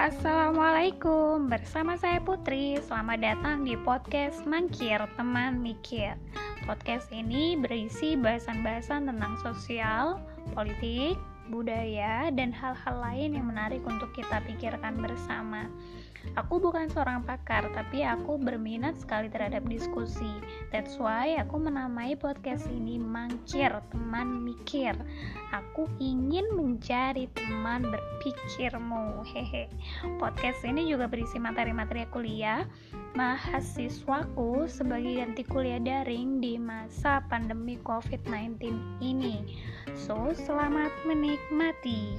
Assalamualaikum, bersama saya Putri. Selamat datang di podcast Mangkir Teman Mikir. Podcast ini berisi bahasan-bahasan tentang sosial, politik, budaya, dan hal-hal lain yang menarik untuk kita pikirkan bersama. Aku bukan seorang pakar, tapi aku berminat sekali terhadap diskusi. That's why aku menamai podcast ini Mangkir, teman mikir. Aku ingin mencari teman berpikirmu. Hehe. Podcast ini juga berisi materi-materi kuliah mahasiswaku sebagai ganti kuliah daring di masa pandemi COVID-19 ini. So, selamat menikmati.